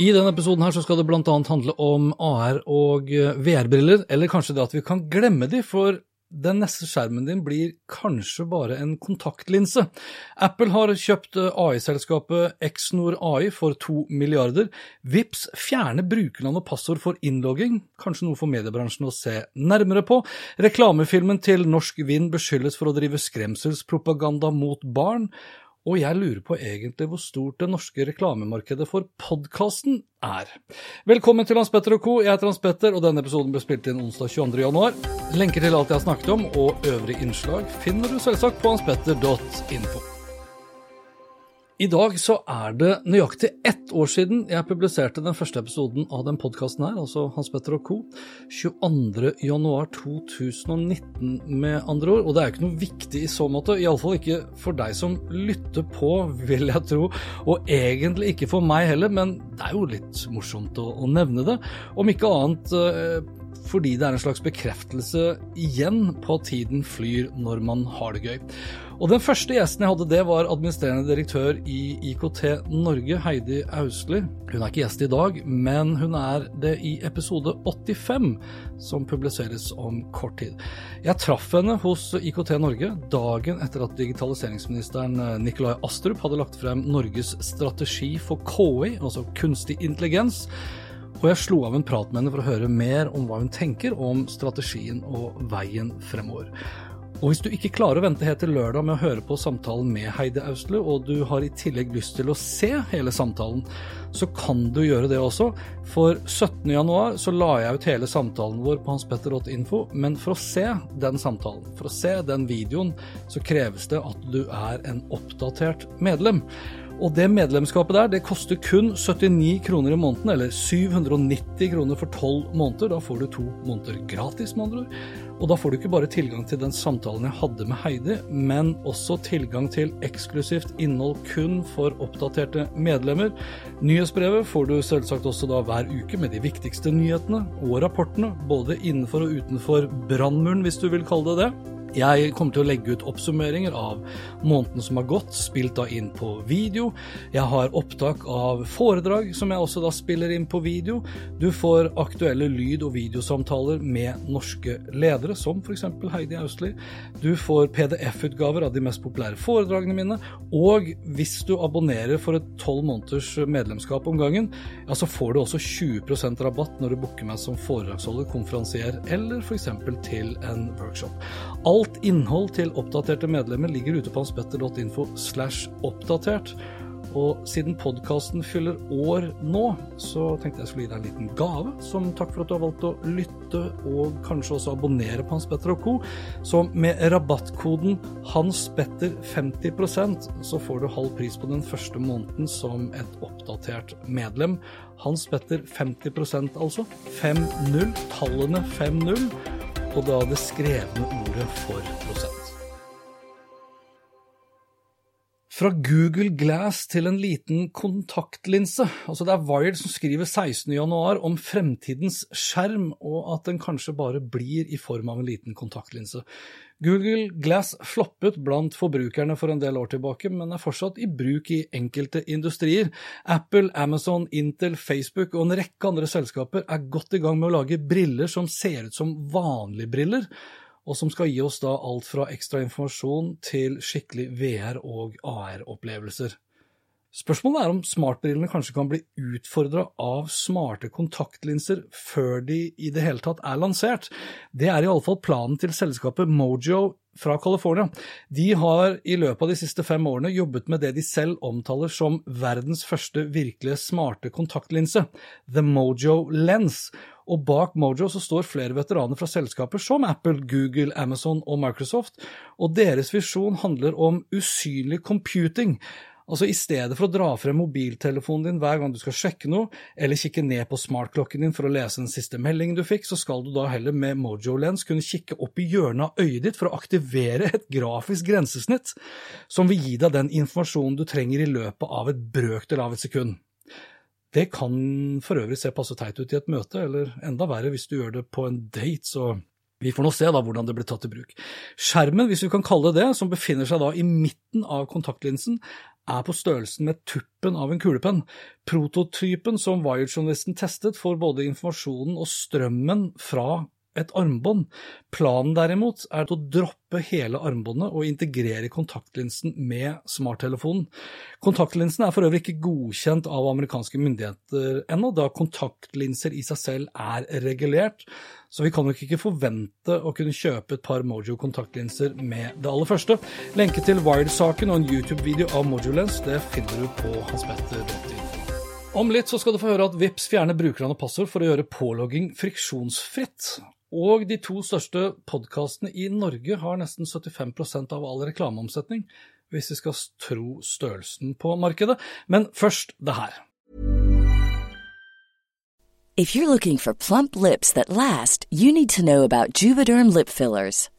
I denne episoden her så skal det bl.a. handle om AR og eh, VR-briller, eller kanskje det at vi kan glemme de, for den neste skjermen din blir kanskje bare en kontaktlinse. Apple har kjøpt eh, AI-selskapet Exnor AI for to milliarder. Vips fjerner brukernavn og passord for innlogging, kanskje noe for mediebransjen å se nærmere på. Reklamefilmen til Norsk Vind beskyldes for å drive skremselspropaganda mot barn. Og jeg lurer på egentlig hvor stort det norske reklamemarkedet for podkasten er. Velkommen til Hans Petter og co. Jeg heter Hans Petter, og denne episoden ble spilt inn onsdag 22. januar. Lenker til alt jeg har snakket om, og øvrige innslag finner du selvsagt på hanspetter.info. I dag så er det nøyaktig ett år siden jeg publiserte den første episoden av den podkasten her, altså Hans Petter og co. 22.1.2019, med andre ord. Og det er jo ikke noe viktig i så måte, iallfall ikke for deg som lytter på, vil jeg tro. Og egentlig ikke for meg heller, men det er jo litt morsomt å, å nevne det. Om ikke annet eh, fordi det er en slags bekreftelse igjen på at tiden flyr når man har det gøy. Og Den første gjesten jeg hadde, det var administrerende direktør i IKT Norge, Heidi Austli. Hun er ikke gjest i dag, men hun er det i episode 85, som publiseres om kort tid. Jeg traff henne hos IKT Norge dagen etter at digitaliseringsministeren Nikolai Astrup hadde lagt frem Norges strategi for KI, altså kunstig intelligens. Og jeg slo av en prat med henne for å høre mer om hva hun tenker om strategien og veien fremover. Og hvis du ikke klarer å vente helt til lørdag med å høre på samtalen med Heidi Ausle, og du har i tillegg lyst til å se hele samtalen, så kan du gjøre det også. For 17.1 så la jeg ut hele samtalen vår på hanspetter.info, men for å se den samtalen, for å se den videoen, så kreves det at du er en oppdatert medlem. Og det medlemskapet der, det koster kun 79 kroner i måneden, eller 790 kroner for 12 måneder. Da får du to måneder gratis, med andre ord. Og da får du ikke bare tilgang til den samtalen jeg hadde med Heidi, men også tilgang til eksklusivt innhold kun for oppdaterte medlemmer. Nyhetsbrevet får du selvsagt også da hver uke med de viktigste nyhetene og rapportene, både innenfor og utenfor brannmuren, hvis du vil kalle det det. Jeg kommer til å legge ut oppsummeringer av måneden som har gått, spilt da inn på video. Jeg har opptak av foredrag som jeg også da spiller inn på video. Du får aktuelle lyd- og videosamtaler med norske ledere, som f.eks. Heidi Austli. Du får PDF-utgaver av de mest populære foredragene mine. Og hvis du abonnerer for et tolv måneders medlemskap om gangen, ja, så får du også 20% rabatt når du booker meg som foredragsholder, konferansier eller f.eks. til en workshop. Alt Alt innhold til oppdaterte medlemmer ligger ute på hanspetter.info slash oppdatert. Og siden podkasten fyller år nå, så tenkte jeg skulle gi deg en liten gave som takk for at du har valgt å lytte og kanskje også abonnere på Hans Petter og co. Så med rabattkoden HansPetter50 så får du halv pris på den første måneden som et oppdatert medlem. Hans Petter 50 altså. 5-0. Tallene 5-0 og da det skrevne ordet for prosent. Fra Google Glass til en liten kontaktlinse. Altså Det er Wired som skriver 16.1 om fremtidens skjerm, og at den kanskje bare blir i form av en liten kontaktlinse. Google Glass floppet blant forbrukerne for en del år tilbake, men er fortsatt i bruk i enkelte industrier. Apple, Amazon, Intel, Facebook og en rekke andre selskaper er godt i gang med å lage briller som ser ut som vanlige briller, og som skal gi oss da alt fra ekstra informasjon til skikkelig VR- og AR-opplevelser. Spørsmålet er om smartbrillene kanskje kan bli utfordra av smarte kontaktlinser før de i det hele tatt er lansert. Det er i alle fall planen til selskapet Mojo fra California. De har i løpet av de siste fem årene jobbet med det de selv omtaler som verdens første virkelige smarte kontaktlinse, The Mojo Lens. Og bak Mojo så står flere veteraner fra selskaper som Apple, Google, Amazon og Microsoft, og deres visjon handler om usynlig computing. Altså I stedet for å dra frem mobiltelefonen din hver gang du skal sjekke noe, eller kikke ned på smartklokken din for å lese den siste meldingen du fikk, så skal du da heller med Mojo Lens kunne kikke opp i hjørnet av øyet ditt for å aktivere et grafisk grensesnitt som vil gi deg den informasjonen du trenger i løpet av et brøkdel av et sekund. Det kan for øvrig se passe teit ut i et møte, eller enda verre hvis du gjør det på en date, så vi får nå se da hvordan det blir tatt i bruk. Skjermen, hvis vi kan kalle det det, som befinner seg da i midten av kontaktlinsen, er på størrelsen med tuppen av en kulepenn. Prototypen som Wired-journalisten testet, får både informasjonen og strømmen fra et armbånd. Planen derimot er å droppe hele armbåndet og integrere kontaktlinsen med smarttelefonen. Kontaktlinsen er for øvrig ikke godkjent av amerikanske myndigheter ennå, da kontaktlinser i seg selv er regulert, så vi kan nok ikke forvente å kunne kjøpe et par Mojo kontaktlinser med det aller første. Lenke til Wired-saken og en YouTube-video av Mojolens det finner du på hanspetter.info. Om litt så skal du få høre at Vips fjerner brukernavn og passord for å gjøre pålogging friksjonsfritt. Og de to største podkastene i Norge har nesten 75% av all reklameomsetning, hvis vi skal tro størrelsen på markedet. Men først det her. If you're looking for plump lips that last, you need to know about Juvederm lip fillers.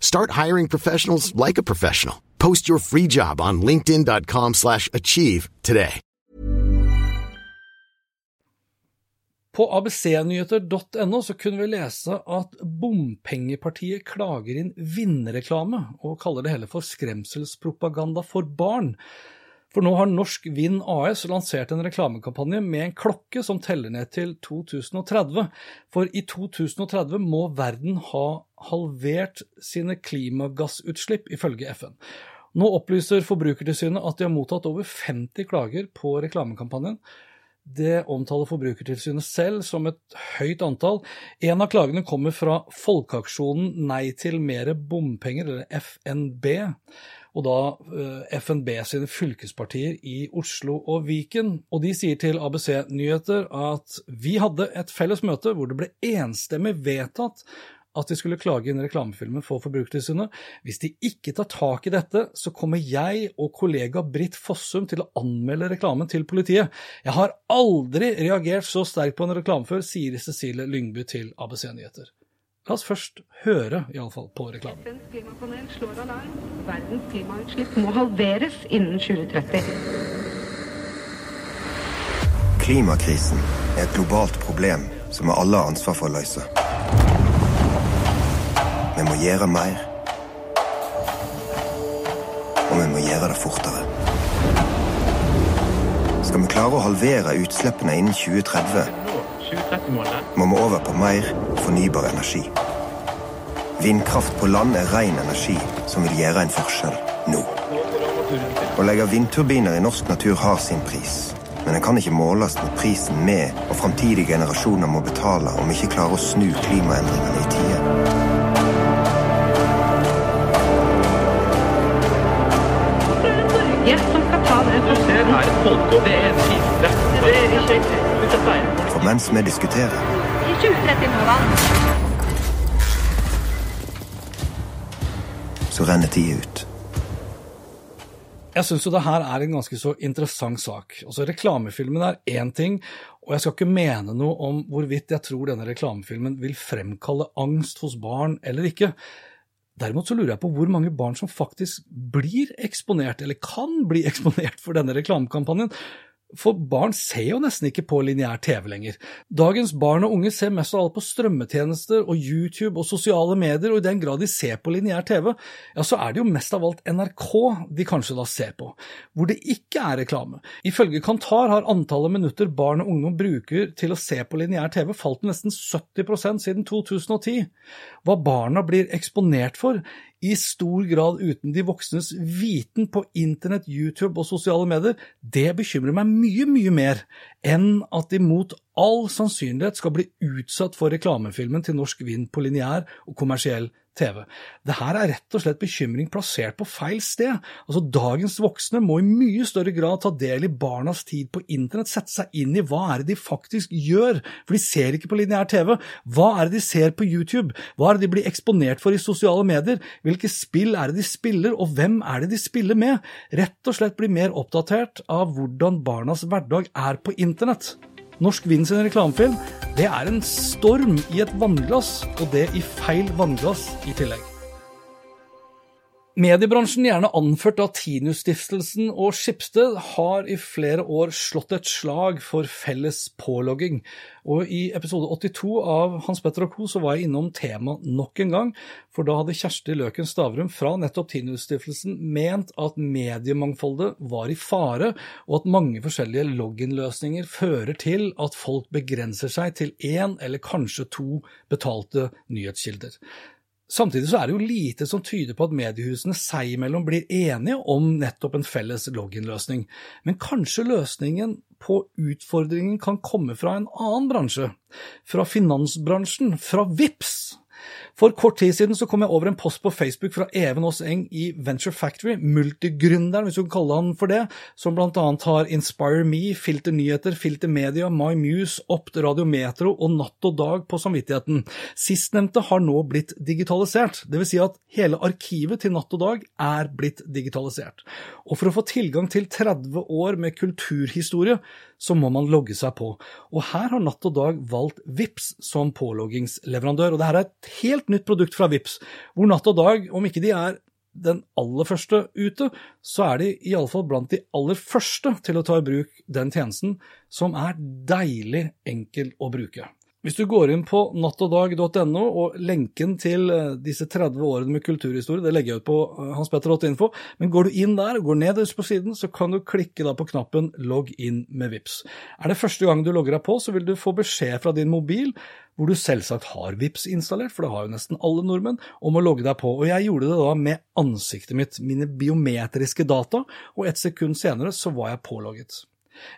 Start hiring professionals like a professional. Post your free job on linkedin.com slash achieve today. På abcnyheter.no så kunne vi lese at Bompengepartiet klager inn vinnerreklame, og kaller det hele for skremselspropaganda for barn. For nå har Norsk Vind AS lansert en reklamekampanje med en klokke som teller ned til 2030. For i 2030 må verden ha halvert sine klimagassutslipp, ifølge FN. Nå opplyser Forbrukertilsynet at de har mottatt over 50 klager på reklamekampanjen. Det omtaler Forbrukertilsynet selv som et høyt antall. En av klagene kommer fra Folkeaksjonen Nei til mere bompenger, eller FNB og da eh, FNB sine fylkespartier i Oslo og Viken. Og de sier til ABC Nyheter at vi hadde et felles møte hvor det ble enstemmig vedtatt at de skulle klage inn reklamefilmen for Forbrukertilsynet. Hvis de ikke tar tak i dette, så kommer jeg og kollega Britt Fossum til å anmelde reklamen til politiet. Jeg har aldri reagert så sterkt på en reklame før, sier Cecilie Lyngby til ABC Nyheter. La oss først høre iallfall på reklamen. FNs klimapanel slår alarm. Verdens klimautslipp må halveres innen 2030. Klimakrisen er et globalt problem som vi alle har ansvar for å løse. Vi må gjøre mer. Og vi må gjøre det fortere. Skal vi klare å halvere utslippene innen 2030, må over på mer fornybar energi. Vindkraft på land er ren energi som vil gjøre en forskjell nå. Å legge vindturbiner i norsk natur har sin pris. Men den kan ikke måles mot prisen vi og framtidige generasjoner må betale om vi ikke klarer å snu klimaendringene i tide. Norge som skal ta den Mens vi diskuterer, så renner tida ut. Jeg syns jo det her er en ganske så interessant sak. Altså Reklamefilmen er én ting, og jeg skal ikke mene noe om hvorvidt jeg tror denne reklamefilmen vil fremkalle angst hos barn eller ikke. Derimot så lurer jeg på hvor mange barn som faktisk blir eksponert, eller kan bli eksponert for denne reklamekampanjen. For barn ser jo nesten ikke på lineær TV lenger. Dagens barn og unge ser mest av alt på strømmetjenester og YouTube og sosiale medier, og i den grad de ser på lineær TV, ja, så er det jo mest av alt NRK de kanskje da ser på, hvor det ikke er reklame. Ifølge Kantar har antallet minutter barn og ungdom bruker til å se på lineær TV falt nesten 70% siden 2010. Hva barna blir eksponert for, i stor grad uten de voksnes viten på internett, YouTube og sosiale medier, det bekymrer meg mye, mye mer enn at de mot all sannsynlighet skal bli utsatt for reklamefilmen til Norsk Vind på lineær og kommersiell TV. Det her er rett og slett bekymring plassert på feil sted. Altså, Dagens voksne må i mye større grad ta del i barnas tid på internett, sette seg inn i hva er det de faktisk gjør, for de ser ikke på lineær TV. Hva er det de ser på YouTube? Hva er det de blir eksponert for i sosiale medier? Hvilke spill er det de spiller, og hvem er det de spiller med? Rett og slett bli mer oppdatert av hvordan barnas hverdag er på internett. Norsk Vind sin reklamefilm, det er en storm i et vannglass, og det i feil vannglass i tillegg. Mediebransjen, gjerne anført av Tinus-stiftelsen og Skipsted, har i flere år slått et slag for felles pålogging. Og I episode 82 av Hans Petter og co. så var jeg innom temaet nok en gang, for da hadde Kjersti Løken Stavrum fra nettopp Tinus-stiftelsen ment at mediemangfoldet var i fare, og at mange forskjellige login-løsninger fører til at folk begrenser seg til én eller kanskje to betalte nyhetskilder. Samtidig så er det jo lite som tyder på at mediehusene seg imellom blir enige om nettopp en felles login-løsning, men kanskje løsningen på utfordringen kan komme fra en annen bransje, fra finansbransjen, fra VIPS. For kort tid siden så kom jeg over en post på Facebook fra Even Aas Eng i Venture Factory, multigründeren, hvis du kan kalle han for det, som blant annet har Inspire Me, Filter Nyheter, Filter Media, My Muse, Opt, Radiometro og Natt og Dag på samvittigheten. Sistnevnte har nå blitt digitalisert, dvs. Si at hele arkivet til Natt og Dag er blitt digitalisert. Og for å få tilgang til 30 år med kulturhistorie, så må man logge seg på. Og her har Natt og Dag valgt VIPS som påloggingsleverandør. Og det her er et helt nytt produkt fra VIPS, hvor Natt og Dag, om ikke de er den aller første ute, så er de iallfall blant de aller første til å ta i bruk den tjenesten, som er deilig enkel å bruke. Hvis du går inn på nattogdag.no, og lenken til eh, disse 30 årene med kulturhistorie, det legger jeg ut på eh, hanspetter.info, men går du inn der, går nederst på siden, så kan du klikke da på knappen logg inn med VIPS. Er det første gang du logger deg på, så vil du få beskjed fra din mobil, hvor du selvsagt har VIPS installert, for det har jo nesten alle nordmenn, om å logge deg på. Og jeg gjorde det da med ansiktet mitt, mine biometriske data, og et sekund senere så var jeg pålogget.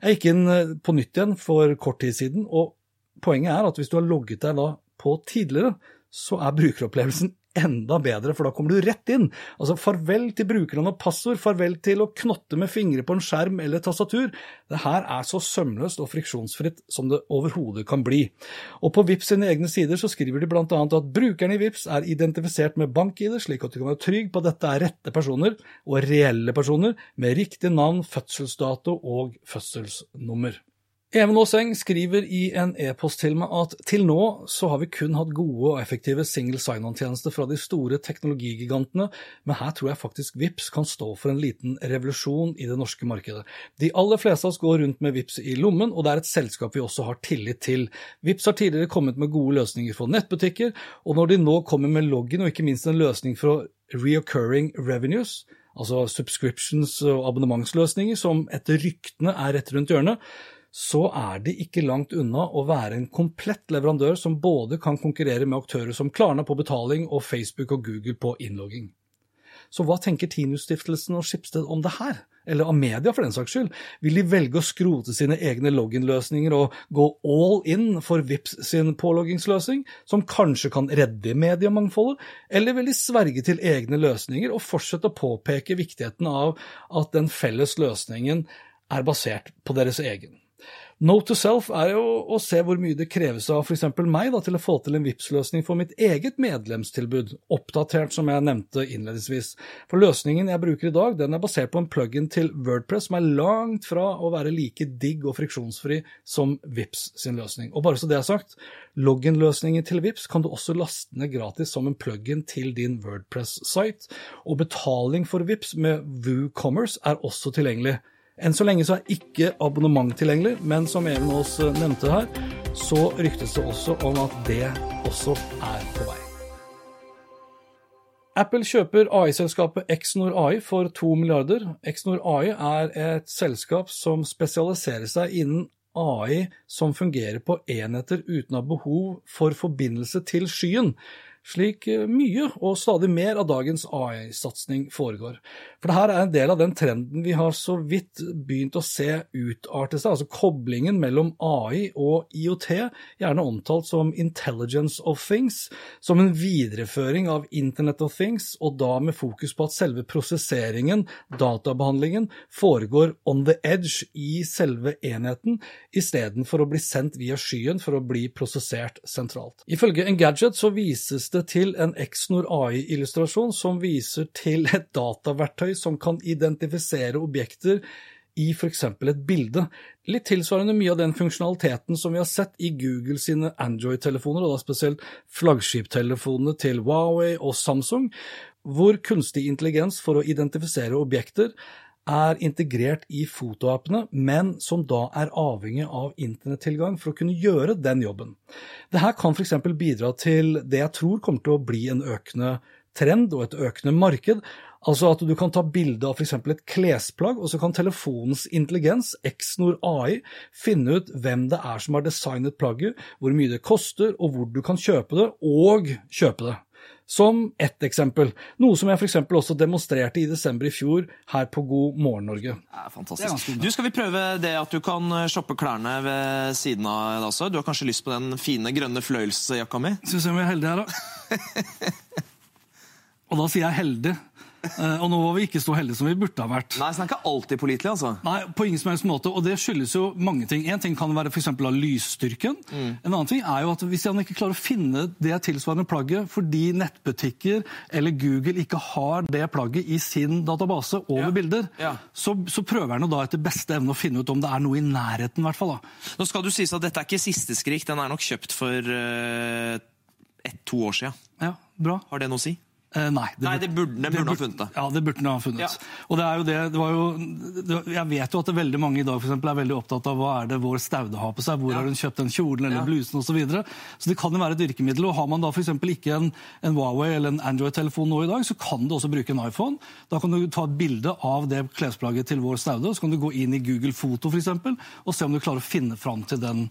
Jeg gikk inn eh, på nytt igjen for kort tid siden, og Poenget er at hvis du har logget deg da på tidligere, så er brukeropplevelsen enda bedre, for da kommer du rett inn. Altså farvel til brukerne og passord, farvel til å knotte med fingre på en skjerm eller tastatur. Det her er så sømløst og friksjonsfritt som det overhodet kan bli. Og på Vips sine egne sider så skriver de bl.a. at brukerne i Vips er identifisert med bank-ID, slik at du kan være trygg på at dette er rette personer og reelle personer med riktig navn, fødselsdato og fødselsnummer. Even Aaseng skriver i en e-post til meg at til nå så har vi kun hatt gode og effektive single sign-on-tjenester fra de store teknologigigantene, men her tror jeg faktisk VIPS kan stå for en liten revolusjon i det norske markedet. De aller fleste av oss går rundt med VIPS i lommen, og det er et selskap vi også har tillit til. VIPS har tidligere kommet med gode løsninger for nettbutikker, og når de nå kommer med login og ikke minst en løsning for reoccurring revenues, altså subscriptions og abonnementsløsninger som etter ryktene er rett rundt hjørnet, så er de ikke langt unna å være en komplett leverandør som både kan konkurrere med aktører som Klarna på betaling og Facebook og Google på innlogging. Så hva tenker Tinus-stiftelsen og Skipsted om det her? Eller av media, for den saks skyld. Vil de velge å skrote sine egne login-løsninger og gå all in for Vips sin påloggingsløsning, som kanskje kan redde mediemangfoldet, eller vil de sverge til egne løsninger og fortsette å påpeke viktigheten av at den felles løsningen er basert på deres egen? Note to self er jo å se hvor mye det kreves av f.eks. meg da, til å få til en Vipps-løsning for mitt eget medlemstilbud, oppdatert som jeg nevnte innledningsvis. For løsningen jeg bruker i dag, den er basert på en plug-in til Wordpress som er langt fra å være like digg og friksjonsfri som VIPS sin løsning. Og bare så det er sagt, login-løsningen til VIPS kan du også laste ned gratis som en plug-in til din Wordpress-site, og betaling for VIPS med WooCommerce er også tilgjengelig. Enn så lenge så er ikke abonnement tilgjengelig, men som Even Aas eh, nevnte her, så ryktes det også om at det også er på vei. Apple kjøper AI-selskapet Exnor AI for 2 milliarder. Exnor AI er et selskap som spesialiserer seg innen AI som fungerer på enheter uten å ha behov for forbindelse til skyen slik eh, mye og stadig mer av dagens AI-satsing foregår. For det her er en del av den trenden vi har så vidt begynt å se utarte seg, altså koblingen mellom AI og IOT, gjerne omtalt som intelligence of things, som en videreføring av Internet of things, og da med fokus på at selve prosesseringen, databehandlingen, foregår on the edge i selve enheten, istedenfor å bli sendt via skyen for å bli prosessert sentralt. Ifølge Engadget så vises det til en Exnor AI-illustrasjon som viser til et dataverktøy som kan identifisere objekter i f.eks. et bilde. Litt tilsvarende mye av den funksjonaliteten som vi har sett i Google sine Android-telefoner, og da spesielt flaggskiptelefonene til Huawei og Samsung, hvor kunstig intelligens for å identifisere objekter er integrert i fotoappene, men som da er avhengig av internettilgang for å kunne gjøre den jobben. Dette kan f.eks. bidra til det jeg tror kommer til å bli en økende trend og et økende marked. Altså at du kan ta bilde av f.eks. et klesplagg, og så kan telefonens intelligens, Exnor AI, finne ut hvem det er som har designet plagget, hvor mye det koster, og hvor du kan kjøpe det, og kjøpe det. Som ett eksempel, noe som jeg f.eks. også demonstrerte i desember i fjor her på God morgen Norge. Ja, fantastisk. Du, Skal vi prøve det at du kan eh, shoppe klærne ved siden av også? Du har kanskje lyst på den fine grønne fløyelsjakka mi? Skal vi se om vi er heldige her, da. Og da sier jeg heldig. Uh, og nå var vi ikke så heldige som vi burde ha vært. Nei, så den er ikke alltid pålitelig, altså? Nei, på ingen som helst måte. Og det skyldes jo mange ting. En ting kan være f.eks. av lysstyrken. Mm. En annen ting er jo at hvis han ikke klarer å finne det tilsvarende plagget fordi nettbutikker eller Google ikke har det plagget i sin database over ja. bilder, ja. Så, så, prøver han da etter beste evne å finne ut om det er noe i nærheten, i hvert fall. Da. Nå skal du sies at dette er ikke siste skrik. Den er nok kjøpt for uh, ett-to år siden. Ja, bra. Har det noe å si? Eh, nei, det, nei, det burde, det burde ha funnet det. Ja, det burde ha funnet. Ja. Og det er jo det, det var jo, Jeg vet jo at det veldig mange i dag for eksempel, er veldig opptatt av hva er det vår Staude har på seg, hvor ja. har hun kjøpt den kjolen eller ja. blusen osv. Så, videre. så det kan jo være et virkemiddel. og Har man da f.eks. ikke en, en, Huawei eller en Android-telefon nå i dag, så kan du også bruke en iPhone. Da kan du ta et bilde av det klesplagget til vår Staude, og så kan du gå inn i Google Foto for eksempel, og se om du klarer å finne fram til den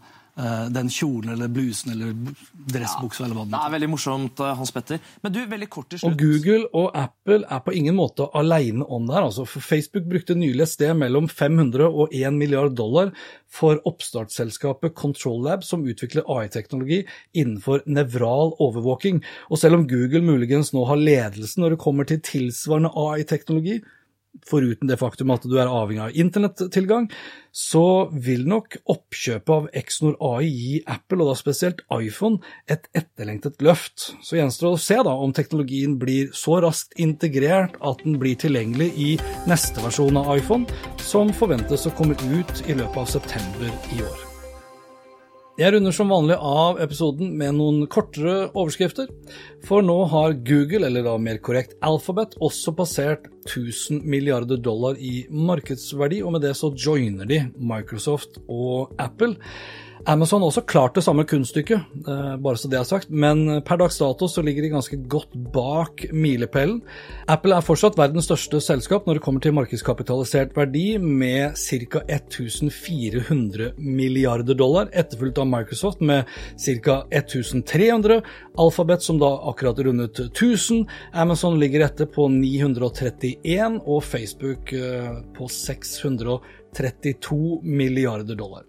den kjolen eller blusen eller dressbuksa. Ja, eller hva det er veldig morsomt, eh, Hans Petter. Men du, veldig kort til slutt. Og Google og Apple er på ingen måte alene om det her. Altså, for Facebook brukte nylig et sted mellom 500 og 1 milliard dollar for oppstartsselskapet Control Lab, som utvikler AI-teknologi innenfor nevral overvåking. Og selv om Google muligens nå har ledelsen når det kommer til tilsvarende AI-teknologi, foruten det faktum at du er avhengig av internettilgang, så vil nok oppkjøpet av Exnor AI gi Apple, og da spesielt iPhone, et etterlengtet løft. Så gjenstår det å se da om teknologien blir så raskt integrert at den blir tilgjengelig i neste versjon av iPhone, som forventes å komme ut i løpet av september i år. Jeg runder som vanlig av episoden med noen kortere overskrifter, for nå har Google, eller da mer korrekt Alphabet, også passert 1000 milliarder dollar i markedsverdi, og med det så joiner de Microsoft og Apple. Amazon har også klart det samme kunststykket, eh, bare så det er sagt, men per dags dato så ligger de ganske godt bak milepælen. Apple er fortsatt verdens største selskap når det kommer til markedskapitalisert verdi, med ca. 1400 milliarder dollar, etterfulgt av Microsoft med ca. 1300, Alphabet som da akkurat rundet 1000, Amazon ligger etter på 931 og Facebook eh, på 600. 32 milliarder dollar.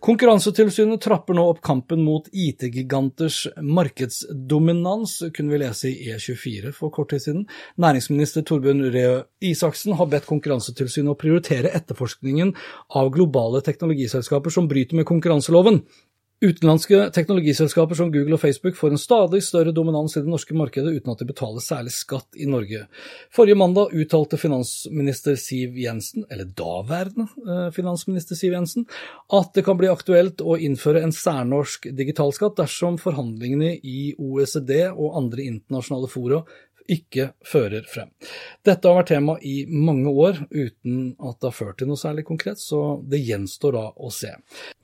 Konkurransetilsynet trapper nå opp kampen mot IT-giganters markedsdominans, kunne vi lese i E24 for kort tid siden. Næringsminister Torbjørn Røe Isaksen har bedt Konkurransetilsynet å prioritere etterforskningen av globale teknologiselskaper som bryter med konkurranseloven. Utenlandske teknologiselskaper som Google og Facebook får en stadig større dominans i det norske markedet uten at de betaler særlig skatt i Norge. Forrige mandag uttalte finansminister Siv Jensen, eller daværende eh, finansminister Siv Jensen, at det kan bli aktuelt å innføre en særnorsk digitalskatt dersom forhandlingene i OECD og andre internasjonale fora ikke fører frem. Dette har vært tema i mange år uten at det har ført til noe særlig konkret, så det gjenstår da å se.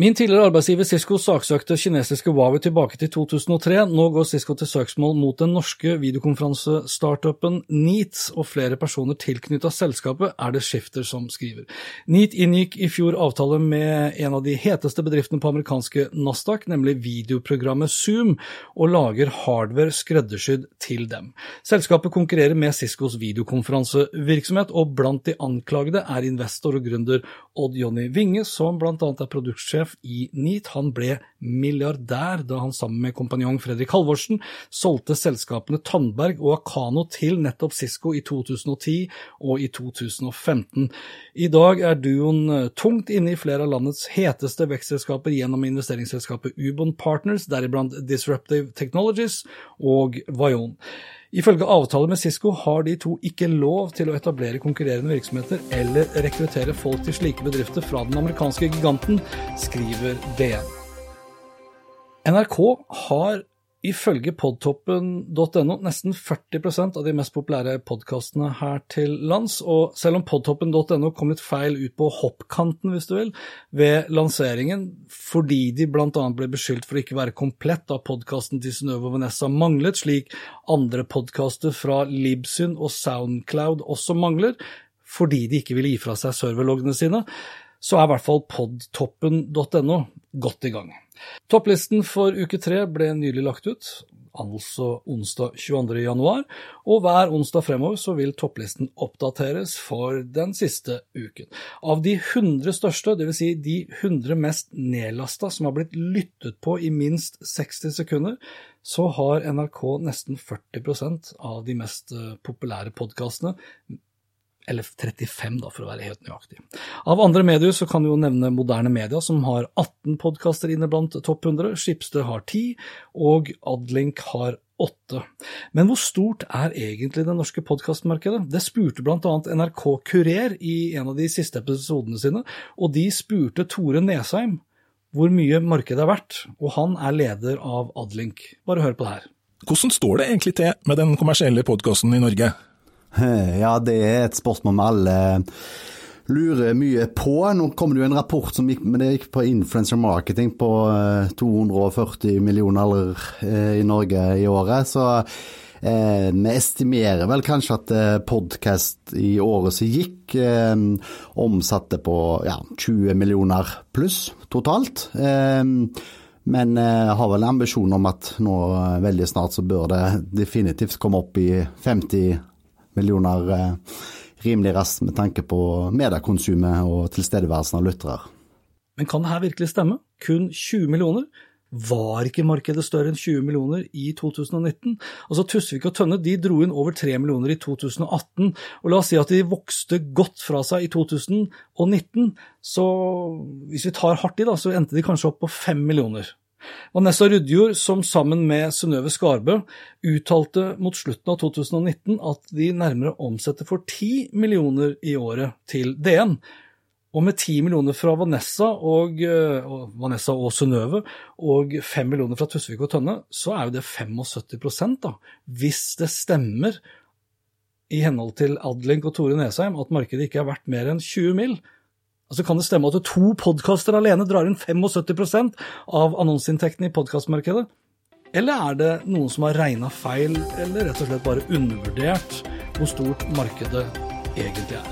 Min tidligere arbeidsgiver Cisco saksøkte kinesiske Huawei tilbake til 2003. Nå går Cisco til søksmål mot den norske videokonferansestartupen Neat, og flere personer tilknyttet selskapet er det Skifter som skriver. Neat inngikk i fjor avtale med en av de heteste bedriftene på amerikanske Nasdaq, nemlig videoprogrammet Zoom, og lager hardware skreddersydd til dem. Selskapet Selskapet konkurrerer med Ciscos videokonferansevirksomhet, og blant de anklagede er investor og gründer Odd Jonny Winge, som bl.a. er produktsjef i NEAT. Han ble milliardær da han sammen med kompanjong Fredrik Halvorsen solgte selskapene Tandberg og Akano til nettopp Cisco i 2010 og i 2015. I dag er duoen eh, tungt inne i flere av landets heteste vekstselskaper gjennom investeringsselskapet Ubon Partners, deriblant Disruptive Technologies og Vajon. Ifølge avtale med Cisco har de to ikke lov til å etablere konkurrerende virksomheter eller rekruttere folk til slike bedrifter fra den amerikanske giganten, skriver DN. NRK har Ifølge podtoppen.no nesten 40% av de mest populære podkastene her til lands, og selv om podtoppen.no kom litt feil ut på hoppkanten, hvis du vil, ved lanseringen, fordi de bl.a. ble beskyldt for å ikke være komplett da podkasten til Synnøve og Vanessa manglet, slik andre podkaster fra Libsyn og Soundcloud også mangler, fordi de ikke ville gi fra seg serverloggene sine, så er i hvert fall podtoppen.no godt i gang. Topplisten for uke tre ble nylig lagt ut, altså onsdag 22. januar, og hver onsdag fremover så vil topplisten oppdateres for den siste uken. Av de 100 største, dvs. Si de 100 mest nedlasta som har blitt lyttet på i minst 60 sekunder, så har NRK nesten 40% av de mest eh, populære podkastene eller 35 da, for å være helt nøyaktig. Av andre medier så kan du jo nevne Moderne Media, som har 18 podkaster inne blant topp 100, Skipsted har 10, og Adlink har 8. Men hvor stort er egentlig det norske podkastmarkedet? Det spurte bl.a. NRK Kurer i en av de siste episodene sine, og de spurte Tore Nesheim hvor mye markedet er verdt, og han er leder av Adlink. Bare hør på det her. Hvordan står det egentlig til med den kommersielle podkasten i Norge? Ja, det er et spørsmål vi alle lurer mye på. Nå kommer det jo en rapport som gikk, men det gikk på influencer marketing på 240 eh, millioner eh, i Norge i året. Så eh, vi estimerer vel kanskje at eh, podkast i året som gikk, eh, omsatte på ja, 20 millioner pluss totalt. Eh, men jeg har vel en ambisjon om at nå veldig snart så bør det definitivt komme opp i 50 millioner eh, rimelig raskt med tanke på mediekonsumet og tilstedeværelsen av lyttere. Men kan det her virkelig stemme? Kun 20 millioner? Var ikke markedet større enn 20 millioner i 2019? Altså Tusvik og Tønne de dro inn over 3 millioner i 2018, og la oss si at de vokste godt fra seg i 2019, så hvis vi tar hardt i, da, så endte de kanskje opp på 5 millioner. Vanessa Rudjord, som sammen med Synnøve Skarbø uttalte mot slutten av 2019 at de nærmere omsetter for 10 millioner i året til DN. Og med 10 millioner fra Vanessa og, eh, og, Vanessa og Synnøve, og 5 millioner fra Tusvik og Tønne, så er jo det 75 da, hvis det stemmer i henhold til Adlink og Tore Nesheim at markedet ikke er verdt mer enn 20 mill., Altså Kan det stemme at to podkaster alene drar inn 75% av annonseinntektene i podkastmarkedet? Eller er det noen som har regna feil, eller rett og slett bare undervurdert hvor stort markedet egentlig er?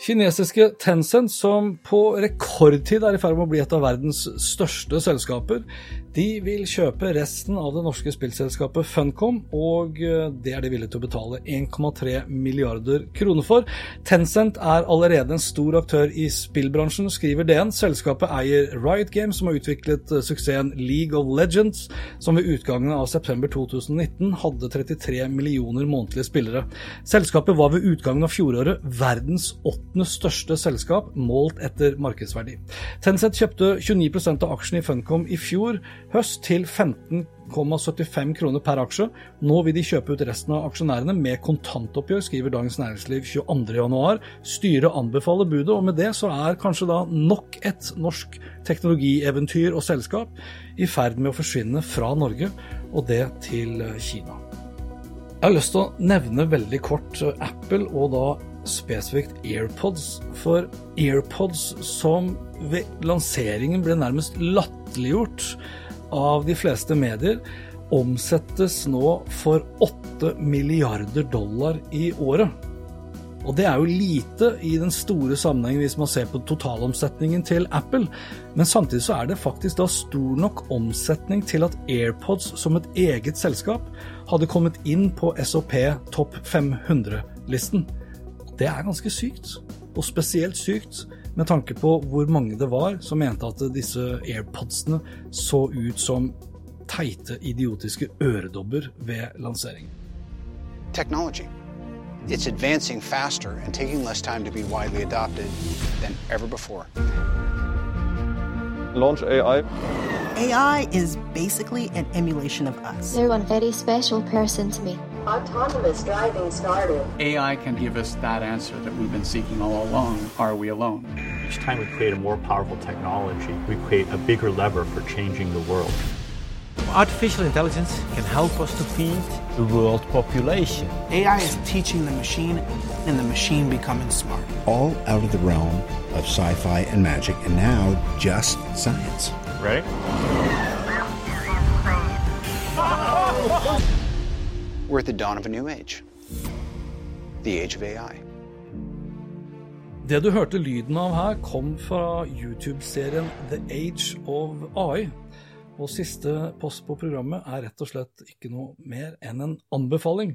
Kinesiske Tencent, som på rekordtid er i ferd med å bli et av verdens største selskaper, de vil kjøpe resten av det norske spillselskapet Funcom, og eh, det er de villige til å betale 1,3 milliarder kroner for. Tencent er allerede en stor aktør i spillbransjen, skriver DN. Selskapet eier Riot Games, som har utviklet eh, suksessen League of Legends, som ved utgangen av september 2019 hadde 33 millioner månedlige spillere. Selskapet var ved utgangen av fjoråret verdens åttende største selskap, målt etter markedsverdi. Tencent kjøpte 29% av aksjene i Funcom i fjor høst til 15,75 kroner per aksje. Nå vil de kjøpe ut resten av aksjonærene med kontantoppgjør, skriver Dagens Næringsliv 22.1. Styret anbefaler budet, og med det så er kanskje da nok et norsk teknologieventyr og selskap i ferd med å forsvinne fra Norge, og det til Kina. Jeg har lyst til å nevne veldig kort Apple, og da spesifikt AirPods. For AirPods som ved lanseringen ble nærmest latterliggjort av de fleste medier omsettes nå for 8 milliarder dollar i året. Og det er jo lite i den store sammenhengen hvis man ser på totalomsetningen til Apple, men samtidig så er det faktisk da stor nok omsetning til at AirPods som et eget selskap hadde kommet inn på SOP topp 500-listen. Det er ganske sykt, og spesielt sykt med tanke på hvor mange det var som mente at disse airpodsene så ut som teite, idiotiske øredobber ved lanseringen. Technology. It's advancing faster and taking less time to be widely adopted than ever before. Launch AI. AI is basically an emulation of us. You're one very special person to me. Autonomous driving started. AI can give us that answer that we've been seeking all along. Are we alone? Each time we create a more powerful technology, we create a bigger lever for changing the world. Artificial intelligence can help us to feed the world population. AI is teaching the machine and the machine becoming smart. All out of the realm of sci fi and magic, and now just science. Ready? We're at the dawn of a new age the age of AI. Det du hørte lyden av her, kom fra YouTube-serien The Age of AI. Og siste post på programmet er rett og slett ikke noe mer enn en anbefaling.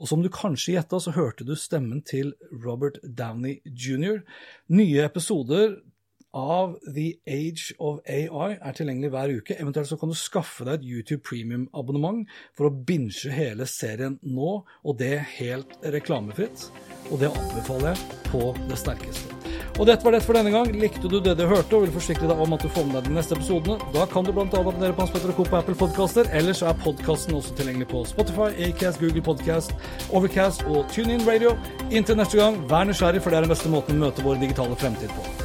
Og som du kanskje gjetta, så hørte du stemmen til Robert Downey jr. Nye episoder av The Age of AI er tilgjengelig hver uke. Eventuelt så kan du skaffe deg et YouTube Premium-abonnement for å binge hele serien nå, og det helt reklamefritt. Og det anbefaler jeg på det sterkeste. Og dette var det for denne gang. Likte du det du hørte og vil forsikre deg om at du får med deg de neste episodene, da kan du bl.a. abonnere på Hans Petter og Co. på Apple Podcaster. Ellers er podkasten også tilgjengelig på Spotify, Acast, Google Podcast, Overcast og TuneIn Radio. Inntil neste gang, vær nysgjerrig, for det er den beste måten å møte vår digitale fremtid på.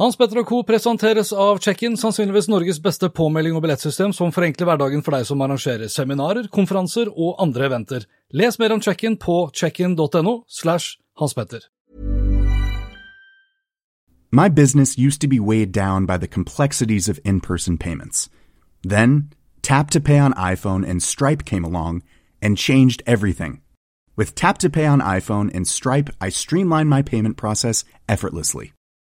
Hans Petter og Co. presenteres av Check-in, sannsynligvis Norges beste påmelding og billettsystem som forenkler hverdagen for deg som arrangerer seminarer, konferanser og andre eventer. Les mer om Check-in på checkin.no slash Hans Petter. My business used to be weighed down by the complexities of in-person payments. Then, Tap to Pay on iPhone and Stripe came along and changed everything. With Tap to Pay on iPhone and Stripe, I streamlined my payment process effortlessly.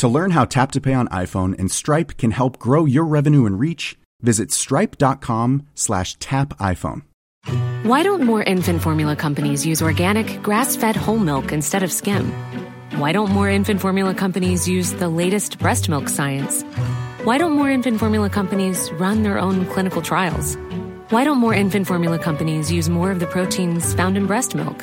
To learn how Tap to Pay on iPhone and Stripe can help grow your revenue and reach, visit stripe.com slash tap iPhone. Why don't more infant formula companies use organic, grass-fed whole milk instead of skim? Why don't more infant formula companies use the latest breast milk science? Why don't more infant formula companies run their own clinical trials? Why don't more infant formula companies use more of the proteins found in breast milk?